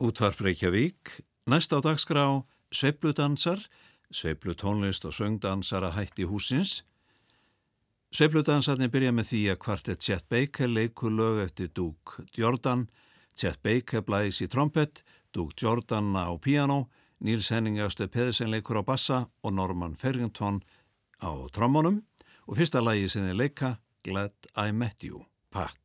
Útvarp Reykjavík, næst á dagskrá Sveipludansar, Sveiplutónlist og söngdansara hætti húsins. Sveipludansarnir byrja með því að kvartett Chet Baker leikur lög eftir Duke Jordan, Chet Baker blæs í trompet, Duke Jordan á piano, Níls Henning Öste Pedersen leikur á bassa og Norman Ferrington á trommunum og fyrsta lagi sem þið leika Glad I Met You, Pat.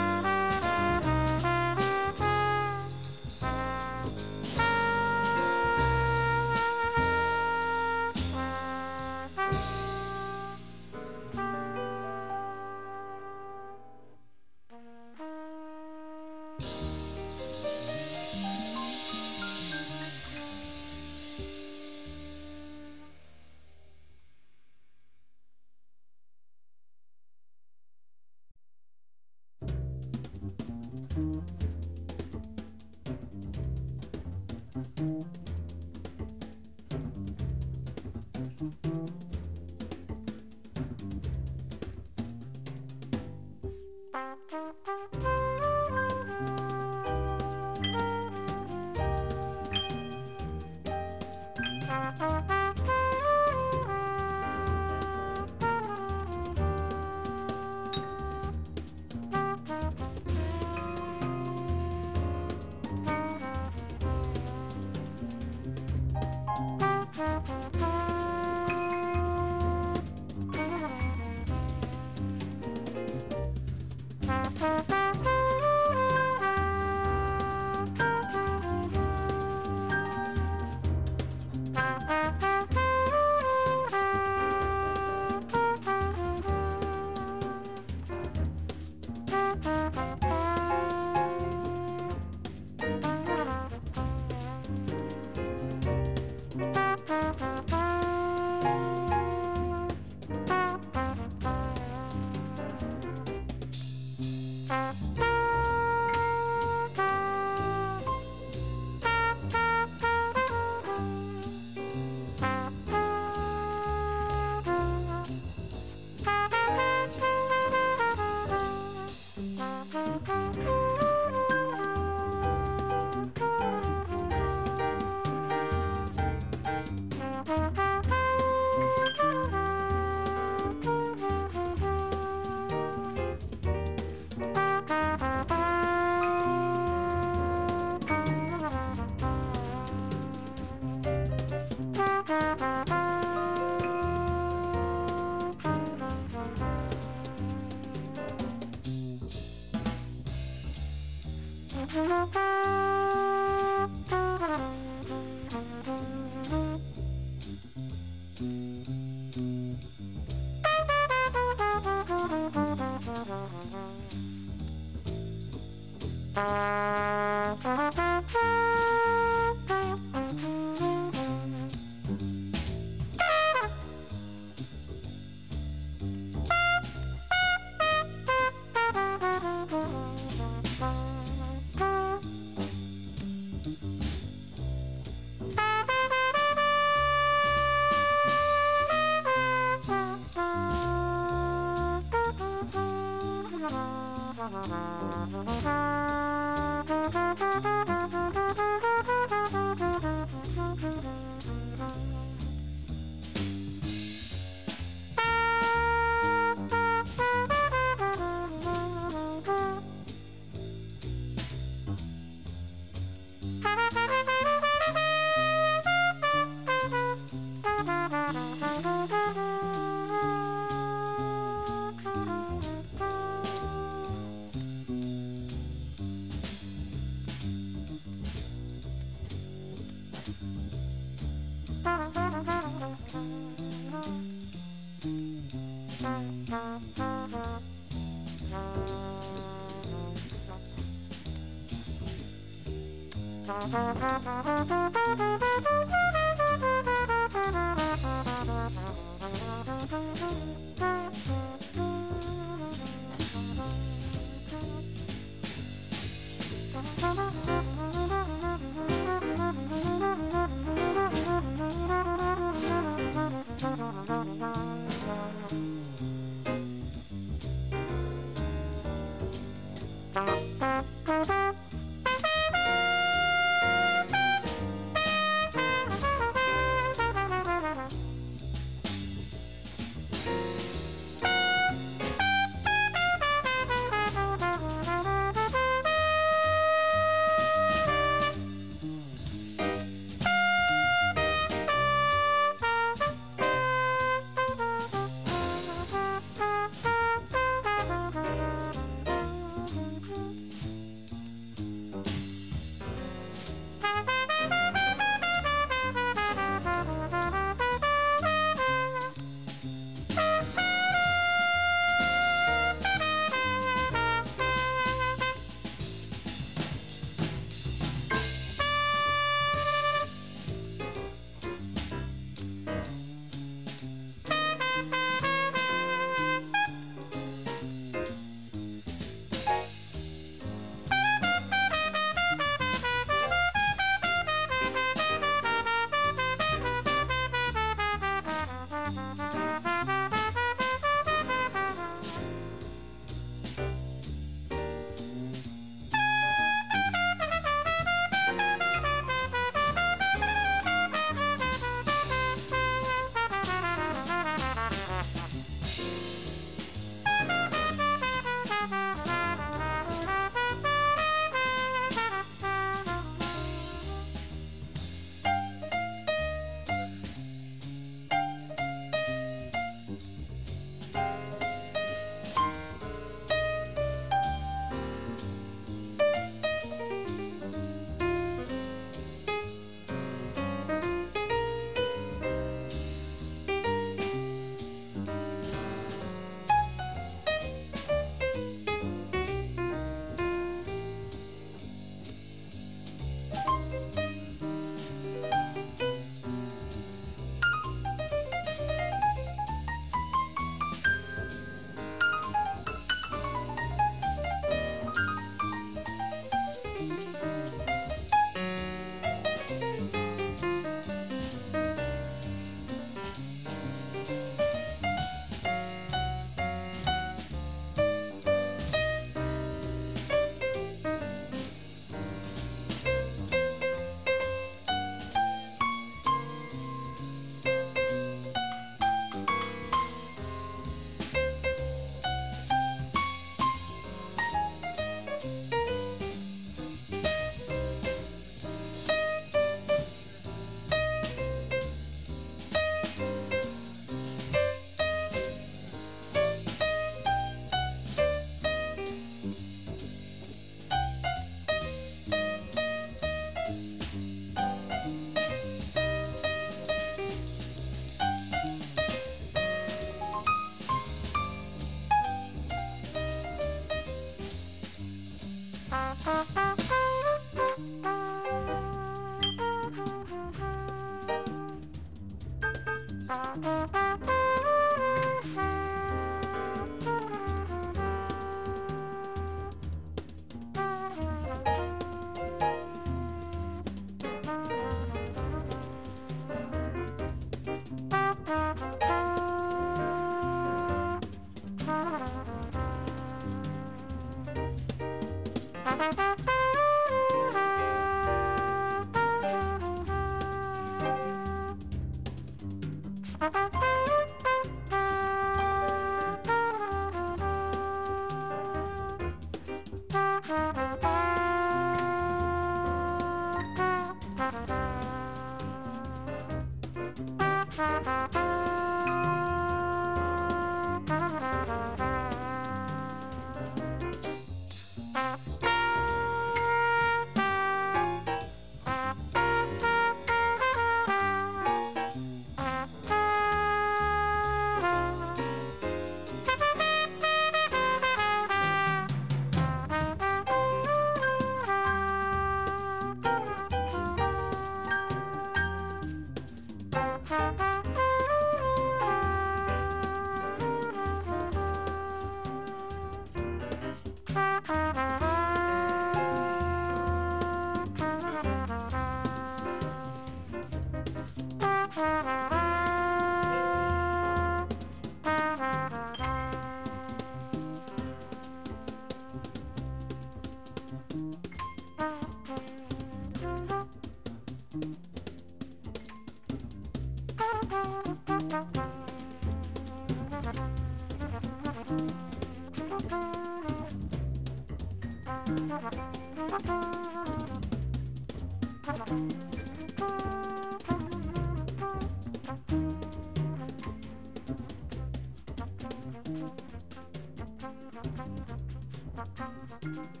Thank you.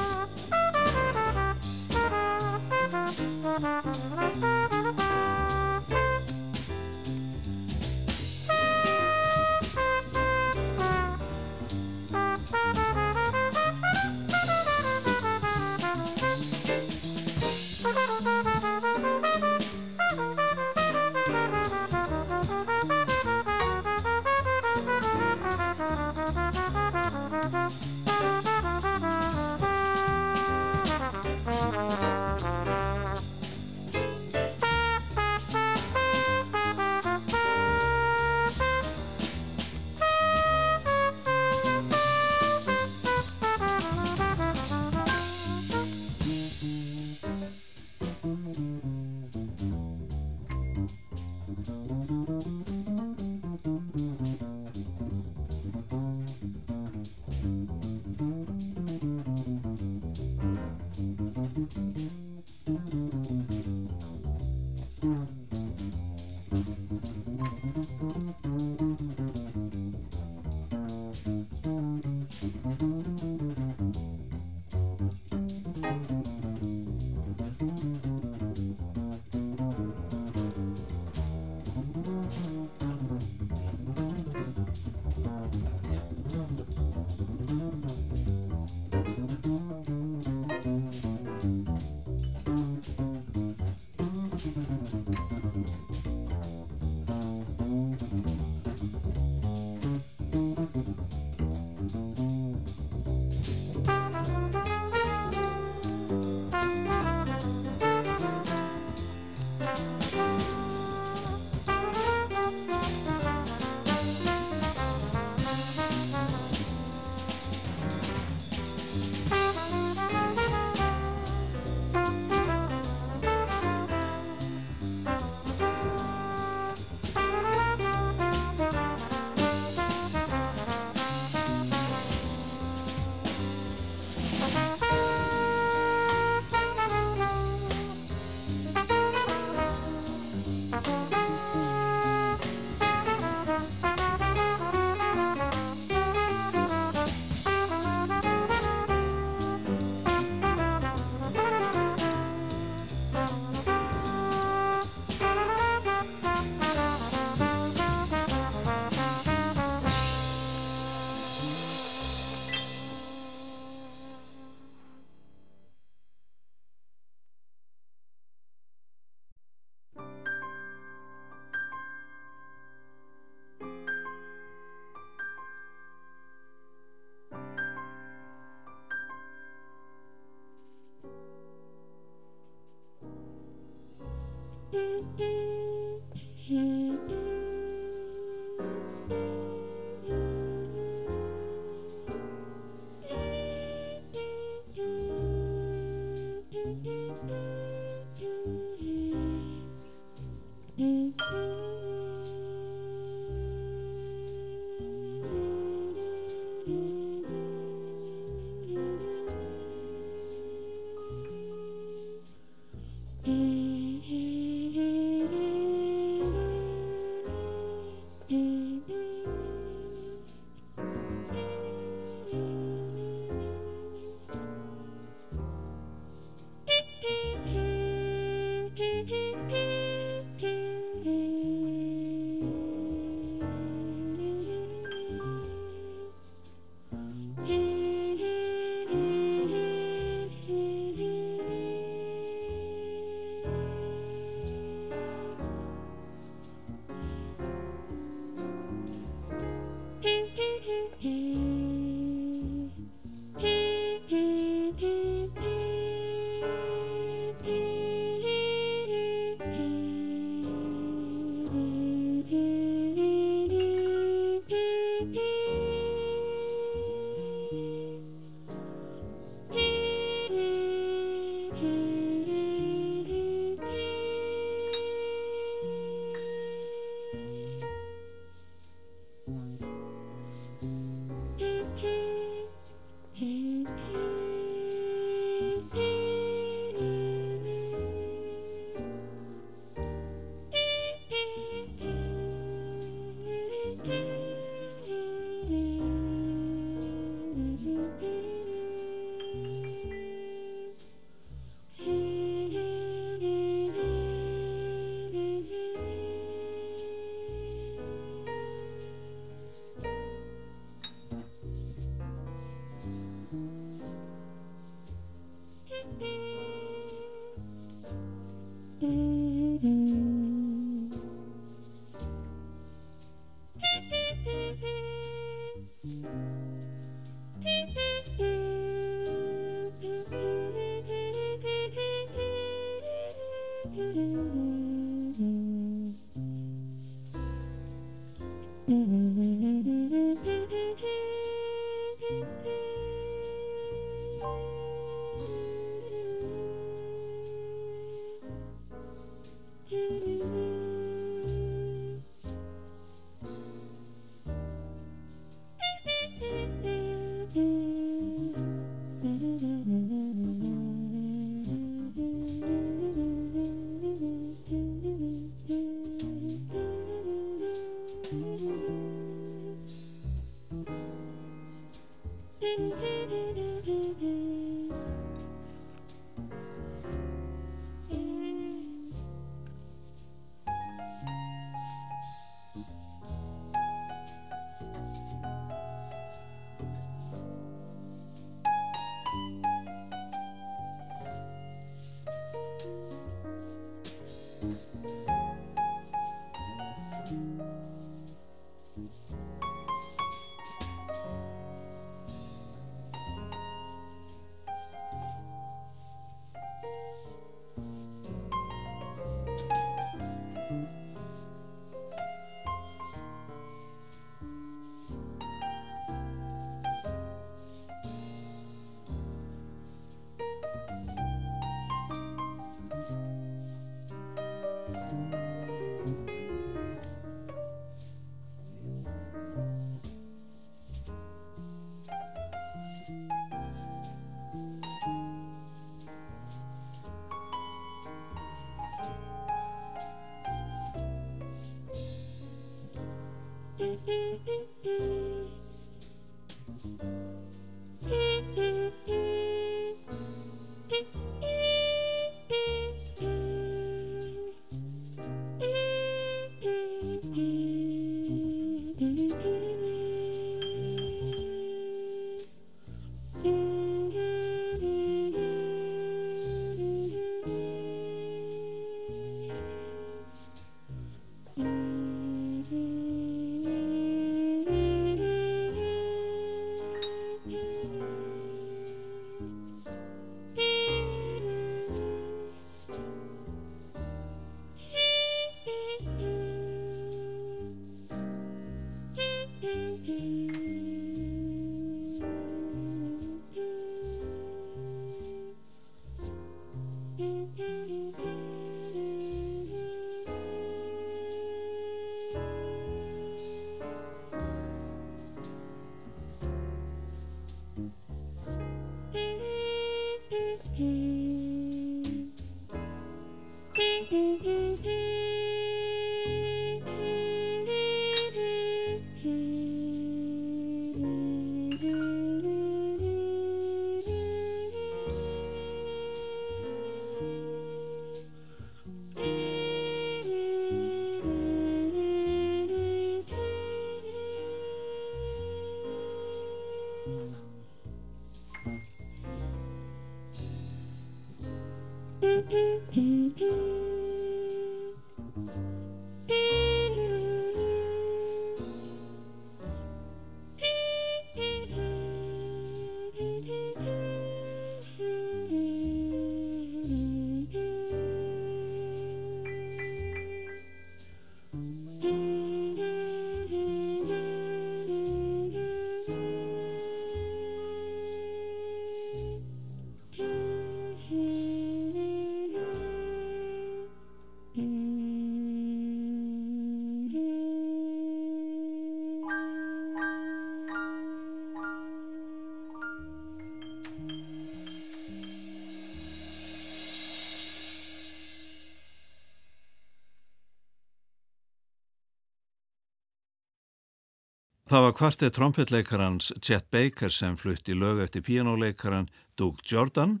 Það var kvartið trompetleikarans Chet Baker sem flutti lög eftir píjánuleikaran Doug Jordan,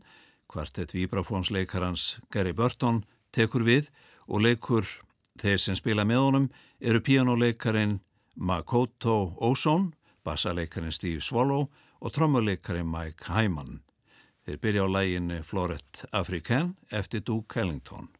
kvartið vibrafónsleikarans Gary Burton tekur við og leikur þeir sem spila með honum eru píjánuleikarin Makoto Ozone, bassaleikarin Steve Swallow og trommuleikarin Mike Hyman. Þeir byrja á lægin Floret African eftir Doug Kellington.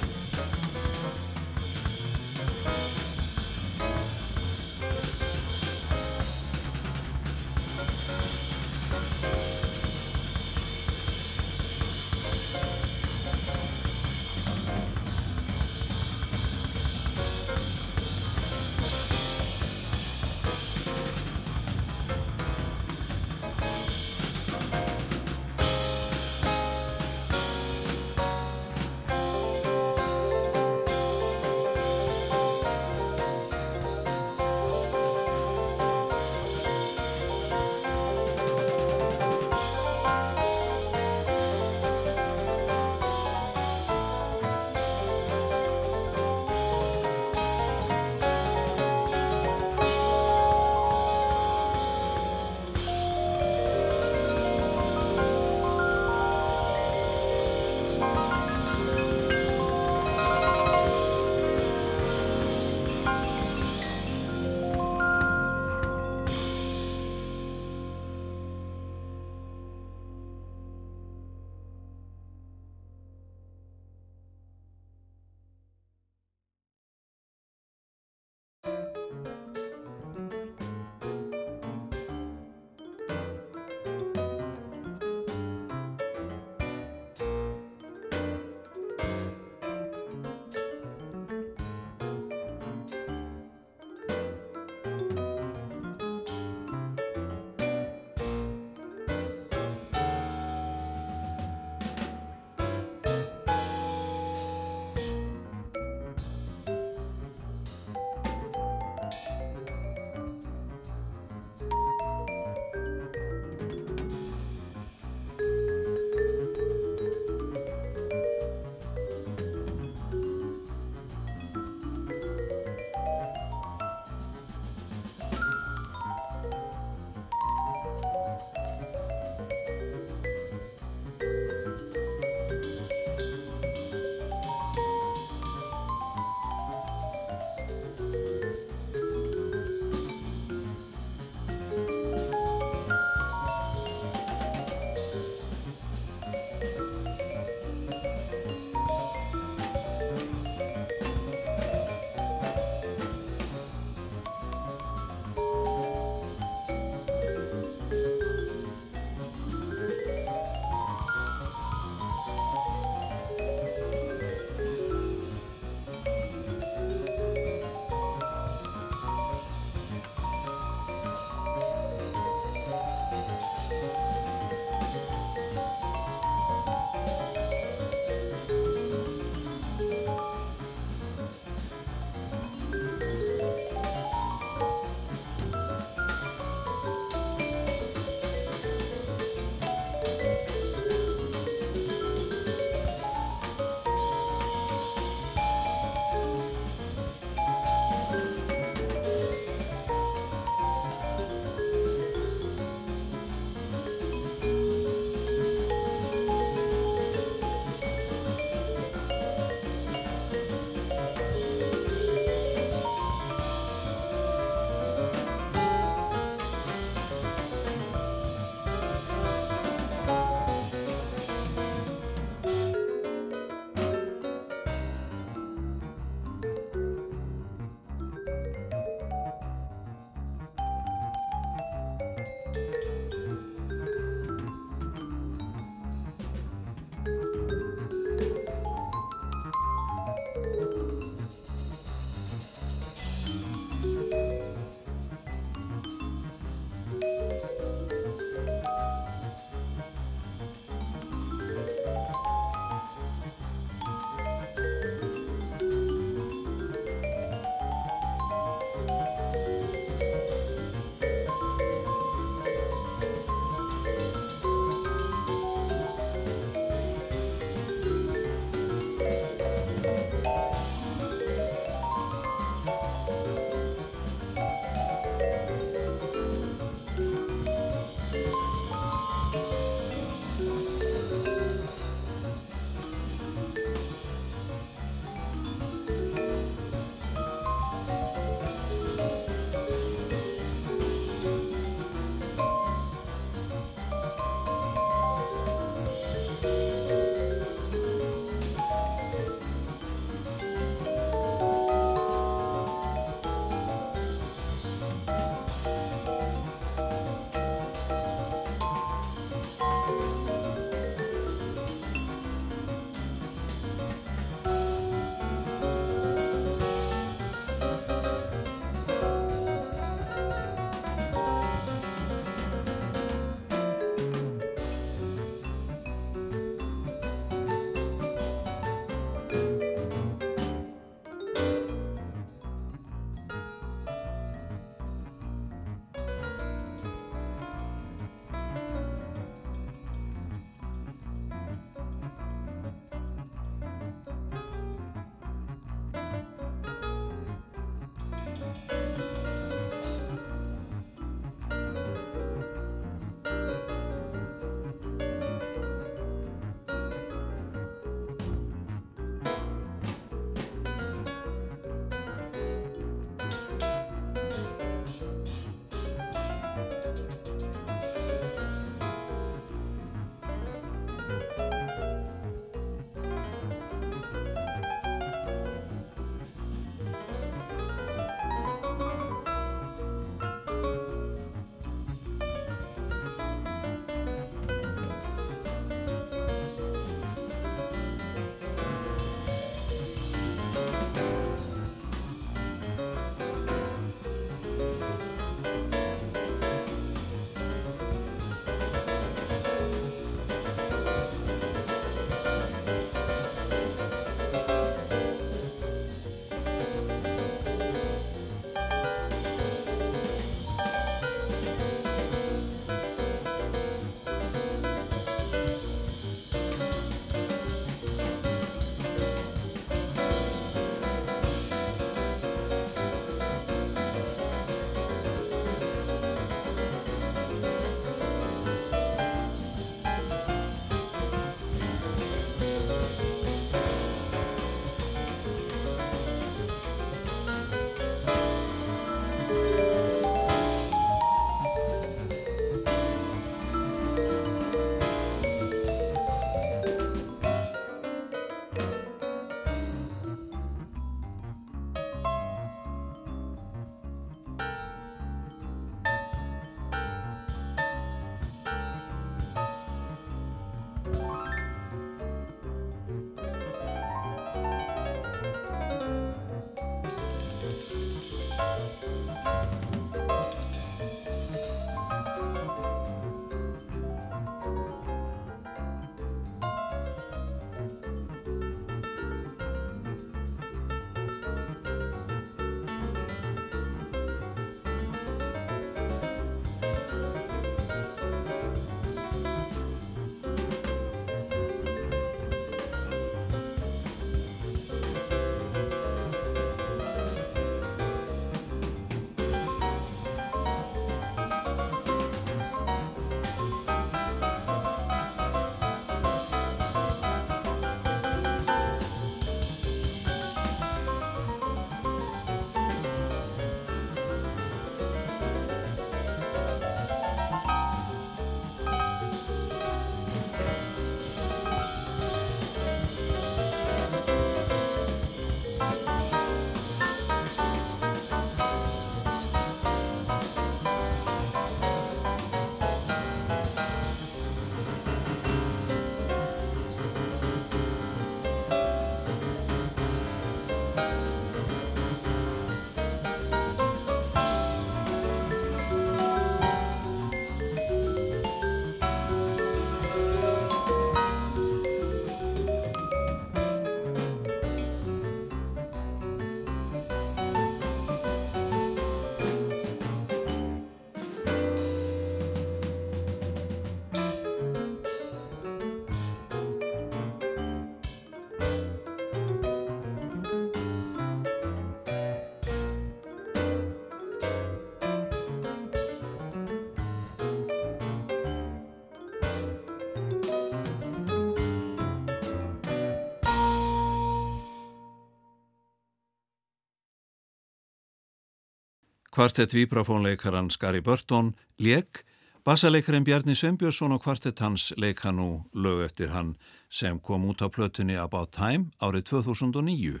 Kvartett vibrafónleikaran Skari Börton leik, bassaleikarin Bjarni Sveinbjörnsson og kvartett hans leika nú lög eftir hann sem kom út á plötunni About Time árið 2009.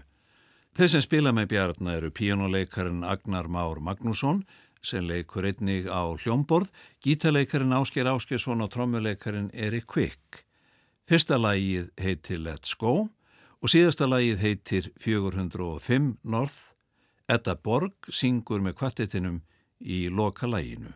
Þeir sem spila með Bjarni eru píjónuleikarin Agnar Már Magnússon sem leikur einnig á hljómborð, gítaleikarin Ásker Áskersson og trommuleikarin Erik Kvik. Fyrsta lagið heitir Let's Go og síðasta lagið heitir 405 North. Edda Borg syngur með kvartetinum í loka laginu.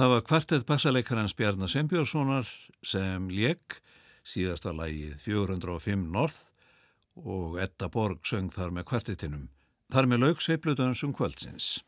Það var kvartett bassalekarans Bjarnar Sembjörnssonar sem lék síðasta lægið 405 North og Edda Borg söng þar með kvartettinum. Þar með laug sveipludansum kvöldsins.